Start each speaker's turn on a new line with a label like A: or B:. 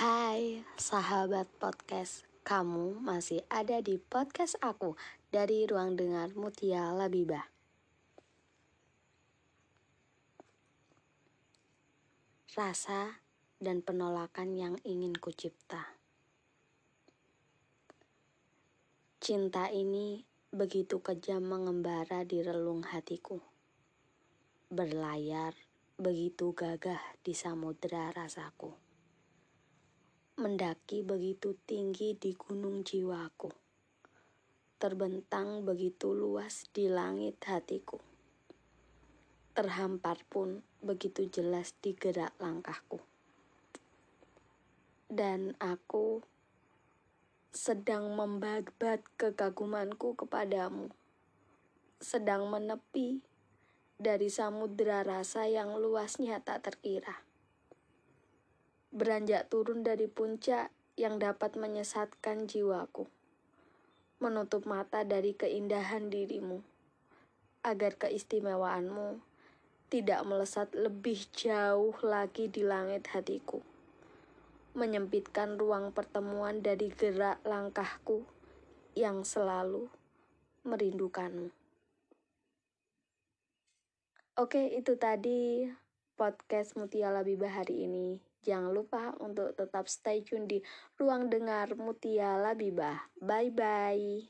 A: Hai sahabat podcast, kamu masih ada di podcast aku dari Ruang Dengar Mutia Labibah. Rasa dan penolakan yang ingin kucipta. Cinta ini begitu kejam mengembara di relung hatiku. Berlayar begitu gagah di samudera rasaku mendaki begitu tinggi di gunung jiwaku, terbentang begitu luas di langit hatiku, terhampar pun begitu jelas di gerak langkahku. Dan aku sedang membabat kekagumanku kepadamu, sedang menepi dari samudera rasa yang luasnya tak terkira beranjak turun dari puncak yang dapat menyesatkan jiwaku, menutup mata dari keindahan dirimu, agar keistimewaanmu tidak melesat lebih jauh lagi di langit hatiku, menyempitkan ruang pertemuan dari gerak langkahku yang selalu merindukanmu. Oke, itu tadi podcast Mutia Labibah hari ini. Jangan lupa untuk tetap stay tune di Ruang Dengar Mutia Labibah. Bye-bye.